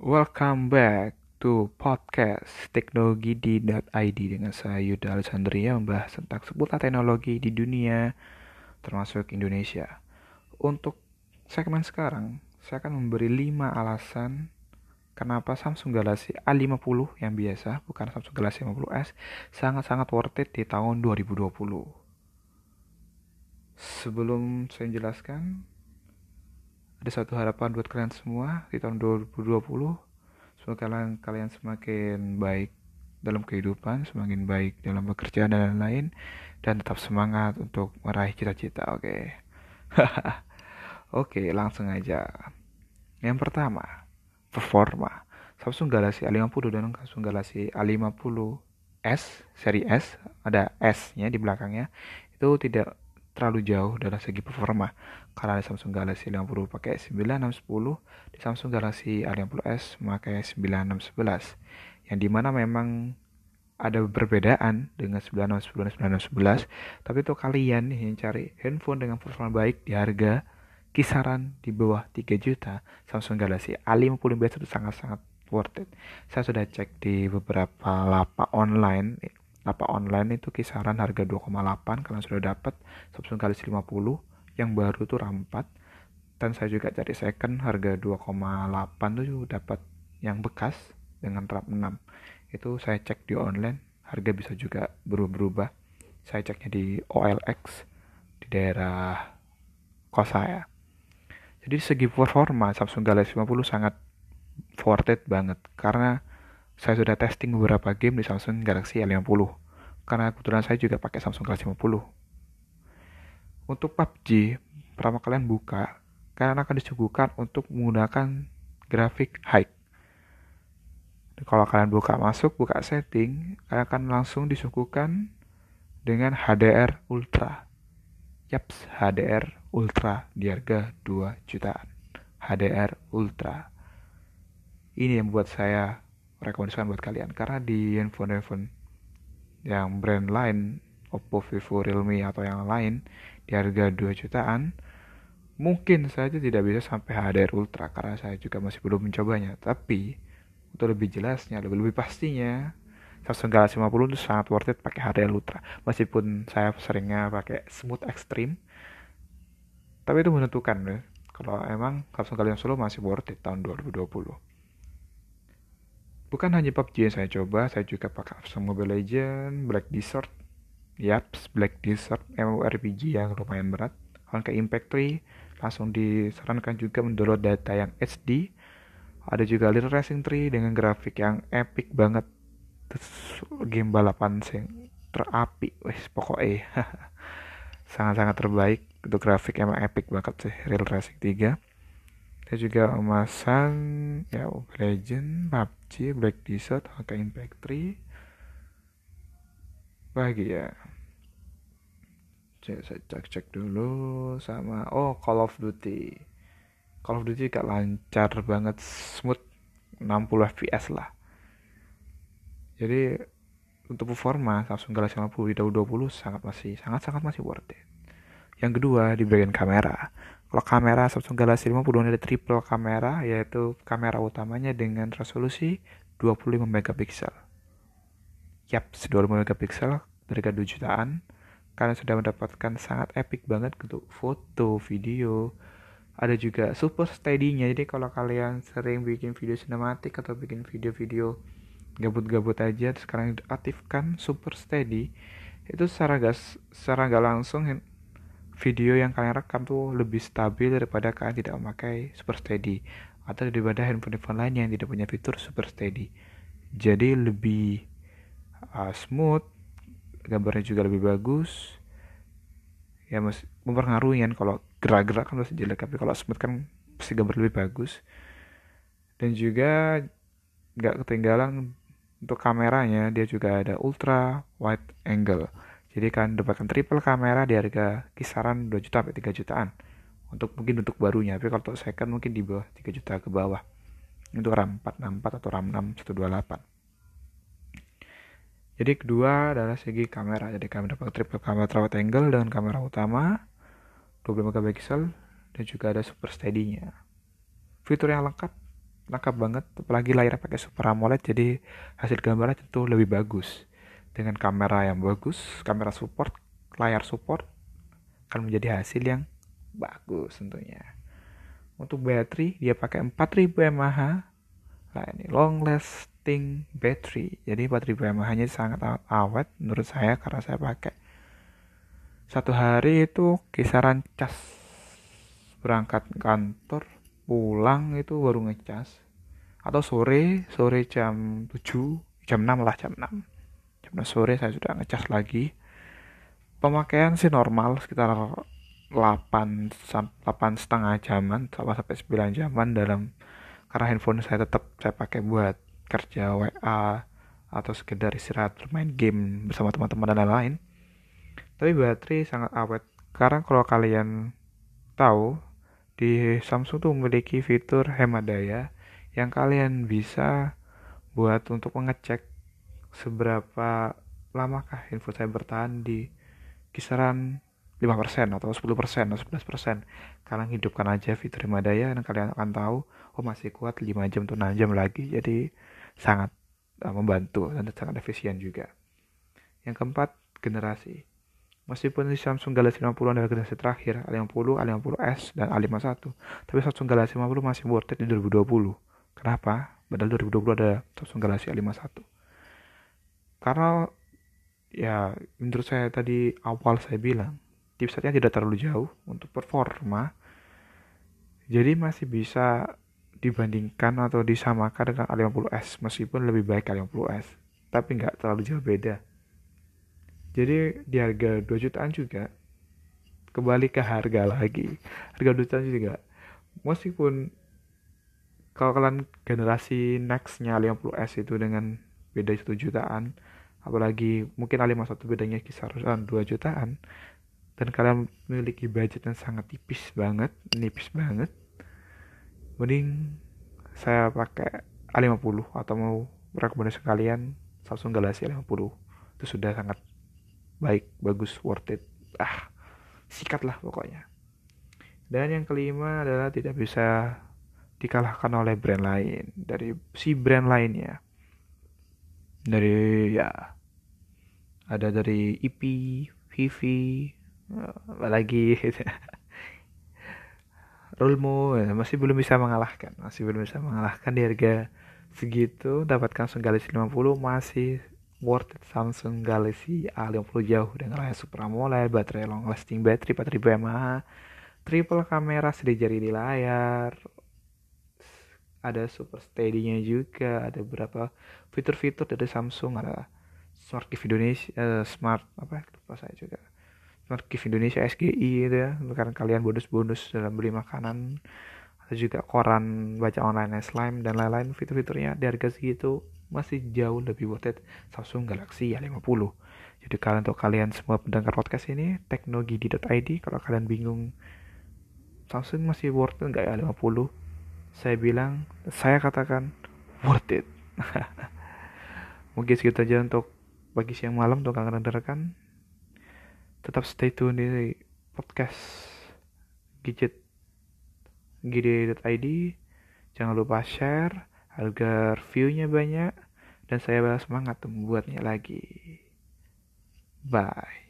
Welcome back to podcast teknologi di .id dengan saya Yuda Alexandria membahas tentang seputar teknologi di dunia termasuk Indonesia. Untuk segmen sekarang, saya akan memberi 5 alasan kenapa Samsung Galaxy A50 yang biasa, bukan Samsung Galaxy 50s, sangat-sangat worth it di tahun 2020. Sebelum saya jelaskan, ada satu harapan buat kalian semua di tahun 2020 semoga kalian kalian semakin baik dalam kehidupan semakin baik dalam bekerja dan lain-lain dan tetap semangat untuk meraih cita-cita oke? Okay? oke okay, langsung aja. Yang pertama performa. Samsung Galaxy A50 dan Samsung Galaxy A50 S seri S ada S nya di belakangnya. Itu tidak terlalu jauh dari segi performa. Karena di Samsung Galaxy A50 pakai 9610 di Samsung Galaxy A50s memakai 9611 yang di mana memang ada perbedaan dengan 9610 dan 9611 tapi itu kalian yang cari handphone dengan performa baik di harga kisaran di bawah 3 juta Samsung Galaxy A50 biasa itu sangat-sangat worth it. Saya sudah cek di beberapa lapak online lapak online itu kisaran harga 2,8 kalian sudah dapat Samsung Galaxy 50 yang baru tuh RAM 4 dan saya juga cari second harga 2,8 tuh dapat yang bekas dengan RAM 6 itu saya cek di online harga bisa juga berubah-berubah. Saya ceknya di OLX di daerah kos saya. Jadi segi performa Samsung Galaxy 50 sangat worth it banget karena saya sudah testing beberapa game di Samsung Galaxy A50 karena kebetulan saya juga pakai Samsung Galaxy 50 untuk PUBG pertama kalian buka kalian akan disuguhkan untuk menggunakan grafik high. Kalau kalian buka masuk buka setting kalian akan langsung disuguhkan dengan HDR Ultra. Yaps, HDR Ultra di harga 2 jutaan. HDR Ultra. Ini yang membuat saya rekomendasikan buat kalian. Karena di handphone-handphone yang brand lain Oppo, Vivo, Realme atau yang lain di harga 2 jutaan mungkin saja tidak bisa sampai HDR Ultra karena saya juga masih belum mencobanya. Tapi untuk lebih jelasnya lebih lebih pastinya Samsung Galaxy 50 itu sangat worth it pakai HDR Ultra. Meskipun saya seringnya pakai smooth extreme tapi itu menentukan ya. Kalau emang Samsung Galaxy 10 masih worth it tahun 2020 Bukan hanya PUBG yang saya coba, saya juga pakai Samsung Mobile Legend, Black Desert, Yaps, Black Desert, MMORPG yang lumayan berat. Honkai Impact 3, langsung disarankan juga mendownload data yang HD. Ada juga Little Racing 3 dengan grafik yang epic banget. Terus game balapan sing terapi, wes pokoknya sangat-sangat terbaik. Untuk grafik emang epic banget sih Real Racing 3 saya juga memasang ya Legend, PUBG, Black Desert, HK Impact 3 bahagia saya cek-cek dulu sama oh Call of Duty. Call of Duty gak lancar banget smooth 60 fps lah. Jadi untuk performa Samsung Galaxy 50 di tahun 20 sangat masih sangat sangat masih worth it. Yang kedua di bagian kamera kalau kamera Samsung Galaxy 50 ada triple kamera yaitu kamera utamanya dengan resolusi 25 megapiksel. Yap, 25 megapiksel harga 2 jutaan. Kalian sudah mendapatkan sangat epic banget untuk foto, video. Ada juga super steady-nya. Jadi kalau kalian sering bikin video sinematik atau bikin video-video gabut-gabut aja sekarang aktifkan super steady itu secara gas secara gak langsung video yang kalian rekam tuh lebih stabil daripada kalian tidak memakai super steady atau daripada handphone-handphone lain yang tidak punya fitur super steady. Jadi lebih uh, smooth gambarnya juga lebih bagus. Ya mas mempengaruhi kan kalau gerak-gerak kan masih jelek tapi kalau smooth kan pasti gambar lebih bagus. Dan juga nggak ketinggalan untuk kameranya dia juga ada ultra wide angle jadi kalian dapatkan triple kamera di harga kisaran 2 juta sampai 3 jutaan. Untuk mungkin untuk barunya, tapi kalau untuk second mungkin di bawah 3 juta ke bawah. Untuk RAM 464 atau RAM 6128. Jadi kedua adalah segi kamera. Jadi kami dapat triple kamera wide angle dengan kamera utama 20 megapiksel dan juga ada super steady-nya. Fitur yang lengkap lengkap banget apalagi layarnya pakai Super AMOLED jadi hasil gambarnya tentu lebih bagus dengan kamera yang bagus kamera support layar support akan menjadi hasil yang bagus tentunya. Untuk baterai dia pakai 4000 mAh. Nah ini long lasting battery. Jadi 4000 mAh nya sangat awet menurut saya karena saya pakai. Satu hari itu kisaran cas. Berangkat kantor pulang itu baru ngecas. Atau sore sore jam 7 jam 6 lah jam 6 jam 6 sore saya sudah ngecas lagi. Pemakaian sih normal sekitar 8 8 setengah jaman sampai 9 jaman dalam karena handphone saya tetap saya pakai buat kerja WA atau sekedar istirahat bermain game bersama teman-teman dan lain-lain. Tapi baterai sangat awet. Karena kalau kalian tahu di Samsung tuh memiliki fitur hemat daya yang kalian bisa buat untuk mengecek seberapa lamakah info saya bertahan di kisaran 5% atau 10% atau 11% kalian hidupkan aja fitur Himadaya dan kalian akan tahu oh masih kuat 5 jam atau 6 jam lagi. Jadi sangat uh, membantu dan sangat efisien juga. Yang keempat generasi. Meskipun di Samsung Galaxy 50 adalah generasi terakhir A50, A50s dan A51 tapi Samsung Galaxy 50 masih worth it di 2020 kenapa? padahal 2020 ada Samsung Galaxy A51 karena ya menurut saya tadi awal saya bilang chipsetnya tidak terlalu jauh untuk performa. Jadi masih bisa dibandingkan atau disamakan dengan A50s meskipun lebih baik A50s tapi nggak terlalu jauh beda. Jadi di harga 2 jutaan juga kembali ke harga lagi. Harga 2 jutaan juga meskipun kalau kalian generasi nextnya A50s itu dengan beda 1 jutaan. Apalagi mungkin A51 bedanya kisaran 2 jutaan. Dan kalian memiliki budget yang sangat tipis banget nipis banget. Mending saya pakai A50 atau mau rekomendasi kalian Samsung Galaxy A50 itu sudah sangat baik bagus worth it. Ah sikat lah pokoknya. Dan yang kelima adalah tidak bisa dikalahkan oleh brand lain. Dari si brand lainnya dari ya ada dari IP, Vivi, lagi. Rulmu ya, masih belum bisa mengalahkan masih belum bisa mengalahkan di harga segitu. Dapatkan Samsung Galaxy 50 masih worth it Samsung Galaxy A50 jauh dengan layar Super AMOLED baterai long lasting battery 4000 mAh triple kamera sedih jari di layar ada super steady-nya juga ada beberapa fitur-fitur dari Samsung ada smart gift Indonesia uh, smart apa lupa saya juga. Gift Indonesia SGI gitu ya karena kalian bonus-bonus dalam beli makanan. Atau juga koran baca online slime dan lain-lain fitur-fiturnya di harga segitu masih jauh lebih worth it. Samsung Galaxy A50 jadi kalian untuk kalian semua pendengar podcast ini teknologi di .id kalau kalian bingung Samsung masih worth it nggak ya 50 saya bilang saya katakan worth it. Mungkin segitu aja untuk pagi siang malam untuk kalian dengarkan tetap stay tune di podcast gadget gd.id jangan lupa share agar viewnya banyak dan saya semangat membuatnya lagi. Bye